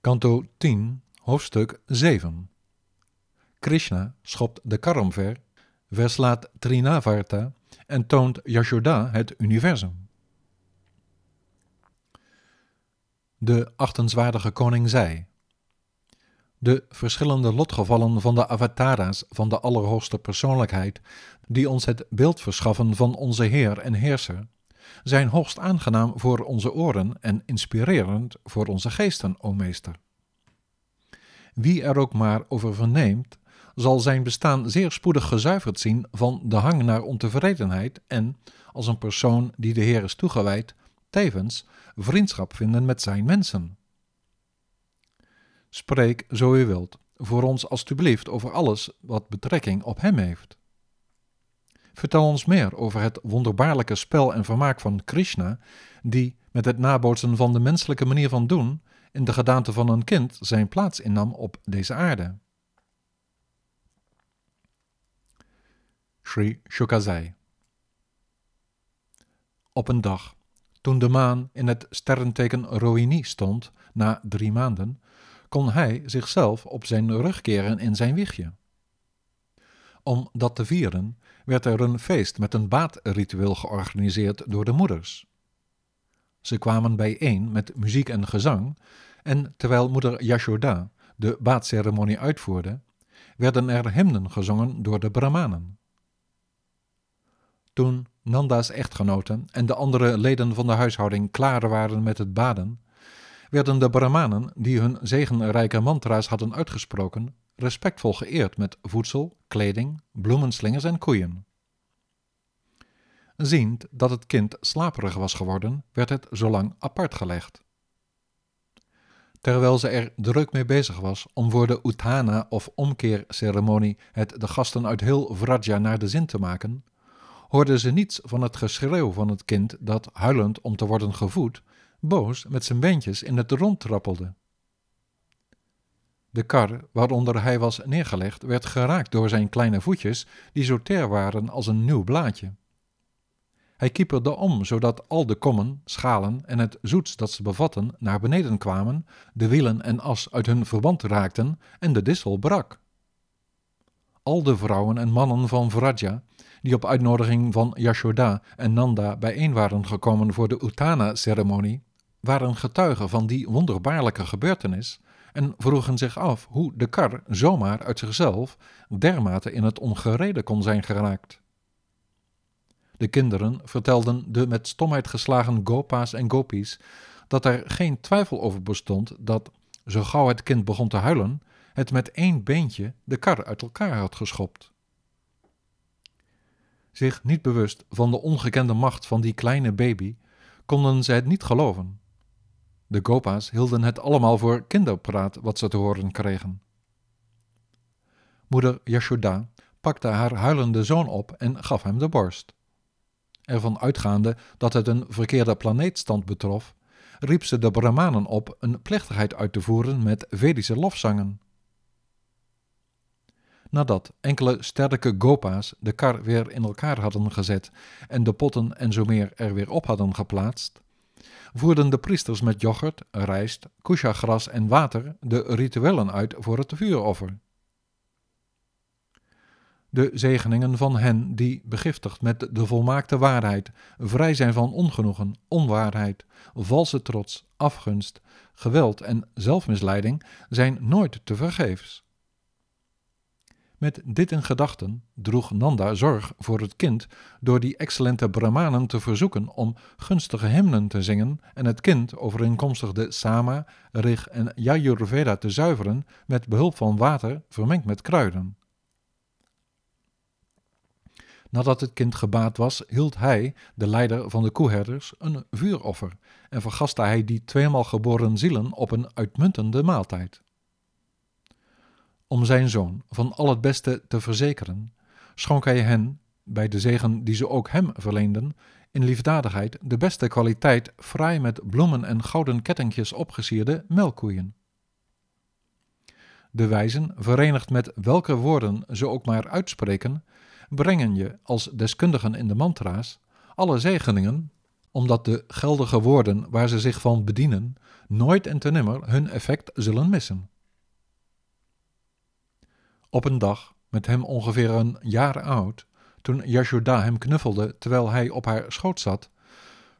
Kanto 10, hoofdstuk 7. Krishna schopt de kar omver, verslaat Trinavarta en toont Yashoda het universum. De achtenswaardige koning zei: De verschillende lotgevallen van de avatara's van de Allerhoogste Persoonlijkheid, die ons het beeld verschaffen van onze Heer en Heerser, zijn hoogst aangenaam voor onze oren en inspirerend voor onze geesten, o meester. Wie er ook maar over verneemt, zal zijn bestaan zeer spoedig gezuiverd zien van de hang naar ontevredenheid en, als een persoon die de Heer is toegewijd, tevens vriendschap vinden met zijn mensen. Spreek zo u wilt, voor ons alstublieft over alles wat betrekking op hem heeft. Vertel ons meer over het wonderbaarlijke spel en vermaak van Krishna, die met het nabootsen van de menselijke manier van doen in de gedaante van een kind zijn plaats innam op deze aarde. Sri Shuka zei. Op een dag, toen de maan in het sterrenteken Rohini stond, na drie maanden, kon hij zichzelf op zijn rug keren in zijn wiegje. Om dat te vieren werd er een feest met een baadritueel georganiseerd door de moeders. Ze kwamen bijeen met muziek en gezang, en terwijl moeder Yashoda de baadceremonie uitvoerde, werden er hymnen gezongen door de Brahmanen. Toen Nanda's echtgenoten en de andere leden van de huishouding klaar waren met het baden, werden de Brahmanen, die hun zegenrijke mantra's hadden uitgesproken, respectvol geëerd met voedsel, kleding, bloemenslingers en koeien. Ziend dat het kind slaperig was geworden, werd het zolang apart gelegd. Terwijl ze er druk mee bezig was om voor de Uthana of omkeerceremonie het de gasten uit heel Vraja naar de zin te maken, hoorde ze niets van het geschreeuw van het kind dat, huilend om te worden gevoed, boos met zijn beentjes in het rond trappelde. De kar waaronder hij was neergelegd werd geraakt door zijn kleine voetjes, die zo ter waren als een nieuw blaadje. Hij kieperde om, zodat al de kommen, schalen en het zoets dat ze bevatten naar beneden kwamen, de wielen en as uit hun verband raakten en de dissel brak. Al de vrouwen en mannen van Vraja, die op uitnodiging van Yashoda en Nanda bijeen waren gekomen voor de Uttana-ceremonie, waren getuigen van die wonderbaarlijke gebeurtenis en vroegen zich af hoe de kar zomaar uit zichzelf dermate in het ongereden kon zijn geraakt. De kinderen vertelden de met stomheid geslagen gopa's en gopis dat er geen twijfel over bestond dat, zo gauw het kind begon te huilen, het met één beentje de kar uit elkaar had geschopt. Zich niet bewust van de ongekende macht van die kleine baby, konden ze het niet geloven. De gopa's hielden het allemaal voor kinderpraat wat ze te horen kregen. Moeder Yashoda pakte haar huilende zoon op en gaf hem de borst. Ervan uitgaande dat het een verkeerde planeetstand betrof, riep ze de Brahmanen op een plechtigheid uit te voeren met Vedische lofzangen. Nadat enkele sterke gopa's de kar weer in elkaar hadden gezet en de potten en zo meer er weer op hadden geplaatst, voerden de priesters met yoghurt, rijst, kusha-gras en water de rituelen uit voor het vuuroffer de zegeningen van hen die, begiftigd met de volmaakte waarheid, vrij zijn van ongenoegen, onwaarheid, valse trots, afgunst, geweld en zelfmisleiding, zijn nooit te vergeefs. Met dit in gedachten droeg Nanda zorg voor het kind door die excellente Brahmanen te verzoeken om gunstige hymnen te zingen en het kind overeenkomstig de Sama, Rig en Yajurveda te zuiveren met behulp van water vermengd met kruiden. Nadat het kind gebaat was, hield hij, de leider van de koeherders, een vuuroffer en vergastte hij die tweemaal geboren zielen op een uitmuntende maaltijd. Om zijn zoon van al het beste te verzekeren, schonk hij hen, bij de zegen die ze ook hem verleenden, in liefdadigheid de beste kwaliteit fraai met bloemen en gouden kettingjes opgesierde melkkoeien. De wijzen, verenigd met welke woorden ze ook maar uitspreken, brengen je als deskundigen in de mantra's alle zegeningen omdat de geldige woorden waar ze zich van bedienen nooit en ten nimmer hun effect zullen missen. Op een dag, met hem ongeveer een jaar oud, toen Yashoda hem knuffelde terwijl hij op haar schoot zat,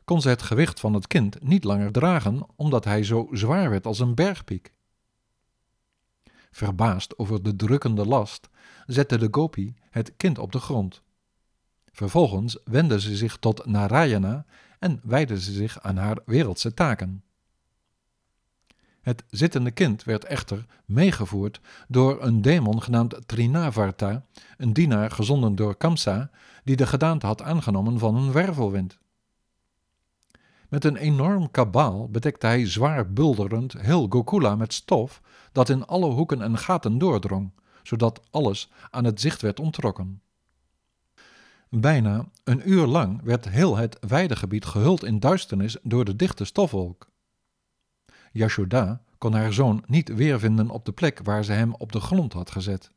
kon ze het gewicht van het kind niet langer dragen, omdat hij zo zwaar werd als een bergpiek. Verbaasd over de drukkende last, zette de gopi het kind op de grond. Vervolgens wendde ze zich tot Narayana en wijdde ze zich aan haar wereldse taken. Het zittende kind werd echter meegevoerd door een demon genaamd Trinavarta, een dienaar gezonden door Kamsa, die de gedaante had aangenomen van een wervelwind. Met een enorm kabaal bedekte hij zwaar bulderend heel Gokula met stof dat in alle hoeken en gaten doordrong, zodat alles aan het zicht werd onttrokken. Bijna een uur lang werd heel het weidegebied gehuld in duisternis door de dichte stofwolk. Yashoda kon haar zoon niet weervinden op de plek waar ze hem op de grond had gezet.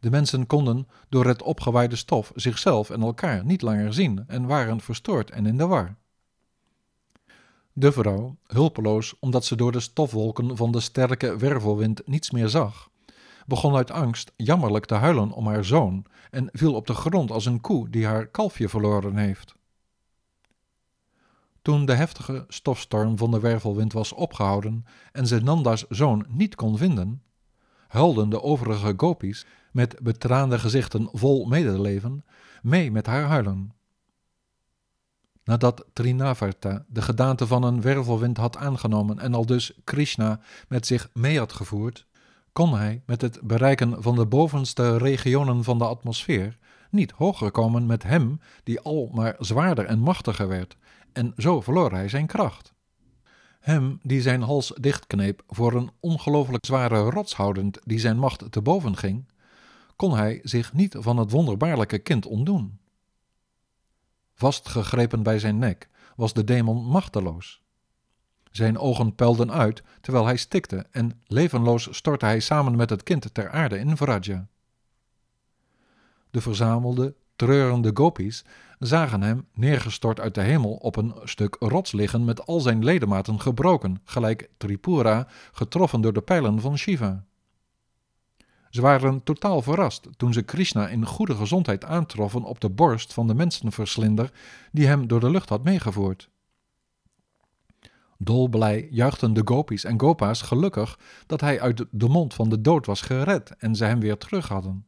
De mensen konden door het opgewaaide stof zichzelf en elkaar niet langer zien en waren verstoord en in de war. De vrouw, hulpeloos omdat ze door de stofwolken van de sterke wervelwind niets meer zag, begon uit angst jammerlijk te huilen om haar zoon en viel op de grond als een koe die haar kalfje verloren heeft. Toen de heftige stofstorm van de wervelwind was opgehouden en ze Nanda's zoon niet kon vinden, huilden de overige gopis met betraande gezichten vol medeleven mee met haar huilen. Nadat Trinavarta de gedaante van een wervelwind had aangenomen en al dus Krishna met zich mee had gevoerd, kon hij met het bereiken van de bovenste regionen van de atmosfeer niet hoger komen met hem die al maar zwaarder en machtiger werd, en zo verloor hij zijn kracht. Hem die zijn hals dichtkneep voor een ongelooflijk zware rots houdend die zijn macht te boven ging, kon hij zich niet van het wonderbaarlijke kind ontdoen. Vastgegrepen bij zijn nek was de demon machteloos. Zijn ogen puilden uit terwijl hij stikte en levenloos stortte hij samen met het kind ter aarde in Vraja. De verzamelde, treurende gopis zagen hem neergestort uit de hemel op een stuk rots liggen met al zijn ledematen gebroken, gelijk Tripura getroffen door de pijlen van Shiva. Ze waren totaal verrast toen ze Krishna in goede gezondheid aantroffen op de borst van de mensenverslinder die hem door de lucht had meegevoerd. Dolblij juichten de gopis en gopa's gelukkig dat hij uit de mond van de dood was gered en ze hem weer terug hadden.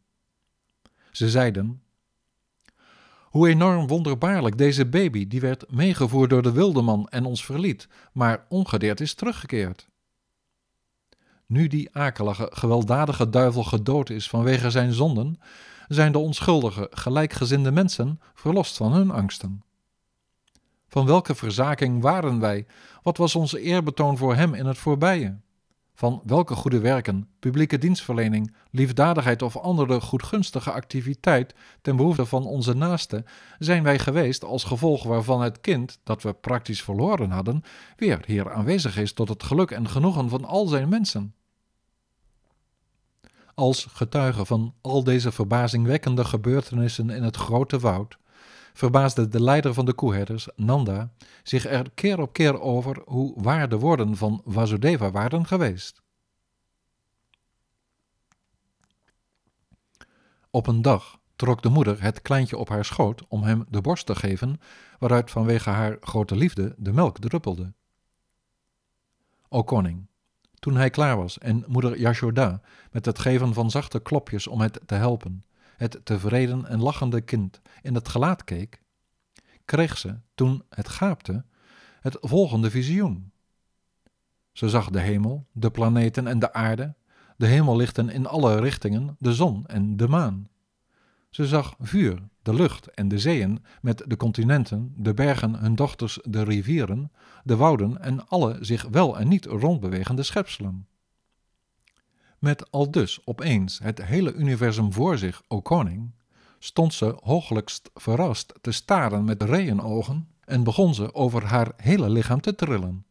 Ze zeiden: Hoe enorm wonderbaarlijk deze baby, die werd meegevoerd door de wildeman en ons verliet, maar ongedeerd is teruggekeerd. Nu die akelige, gewelddadige duivel gedood is vanwege zijn zonden, zijn de onschuldige, gelijkgezinde mensen verlost van hun angsten. Van welke verzaking waren wij? Wat was onze eerbetoon voor hem in het voorbije? Van welke goede werken, publieke dienstverlening, liefdadigheid of andere goedgunstige activiteit ten behoeve van onze naasten zijn wij geweest als gevolg waarvan het kind, dat we praktisch verloren hadden, weer hier aanwezig is tot het geluk en genoegen van al zijn mensen? Als getuige van al deze verbazingwekkende gebeurtenissen in het grote woud, verbaasde de leider van de koeherders, Nanda, zich er keer op keer over hoe waar de woorden van Vasudeva waren geweest. Op een dag trok de moeder het kleintje op haar schoot om hem de borst te geven, waaruit vanwege haar grote liefde de melk druppelde. O koning, toen hij klaar was en moeder Yashoda met het geven van zachte klopjes om het te helpen, het tevreden en lachende kind in het gelaat keek, kreeg ze, toen het gaapte, het volgende visioen. Ze zag de hemel, de planeten en de aarde, de hemellichten in alle richtingen, de zon en de maan. Ze zag vuur, de lucht en de zeeën met de continenten, de bergen, hun dochters, de rivieren, de wouden en alle zich wel en niet rondbewegende schepselen. Met aldus opeens het hele universum voor zich, o koning, stond ze hooglijkst verrast te staren met reënogen en begon ze over haar hele lichaam te trillen.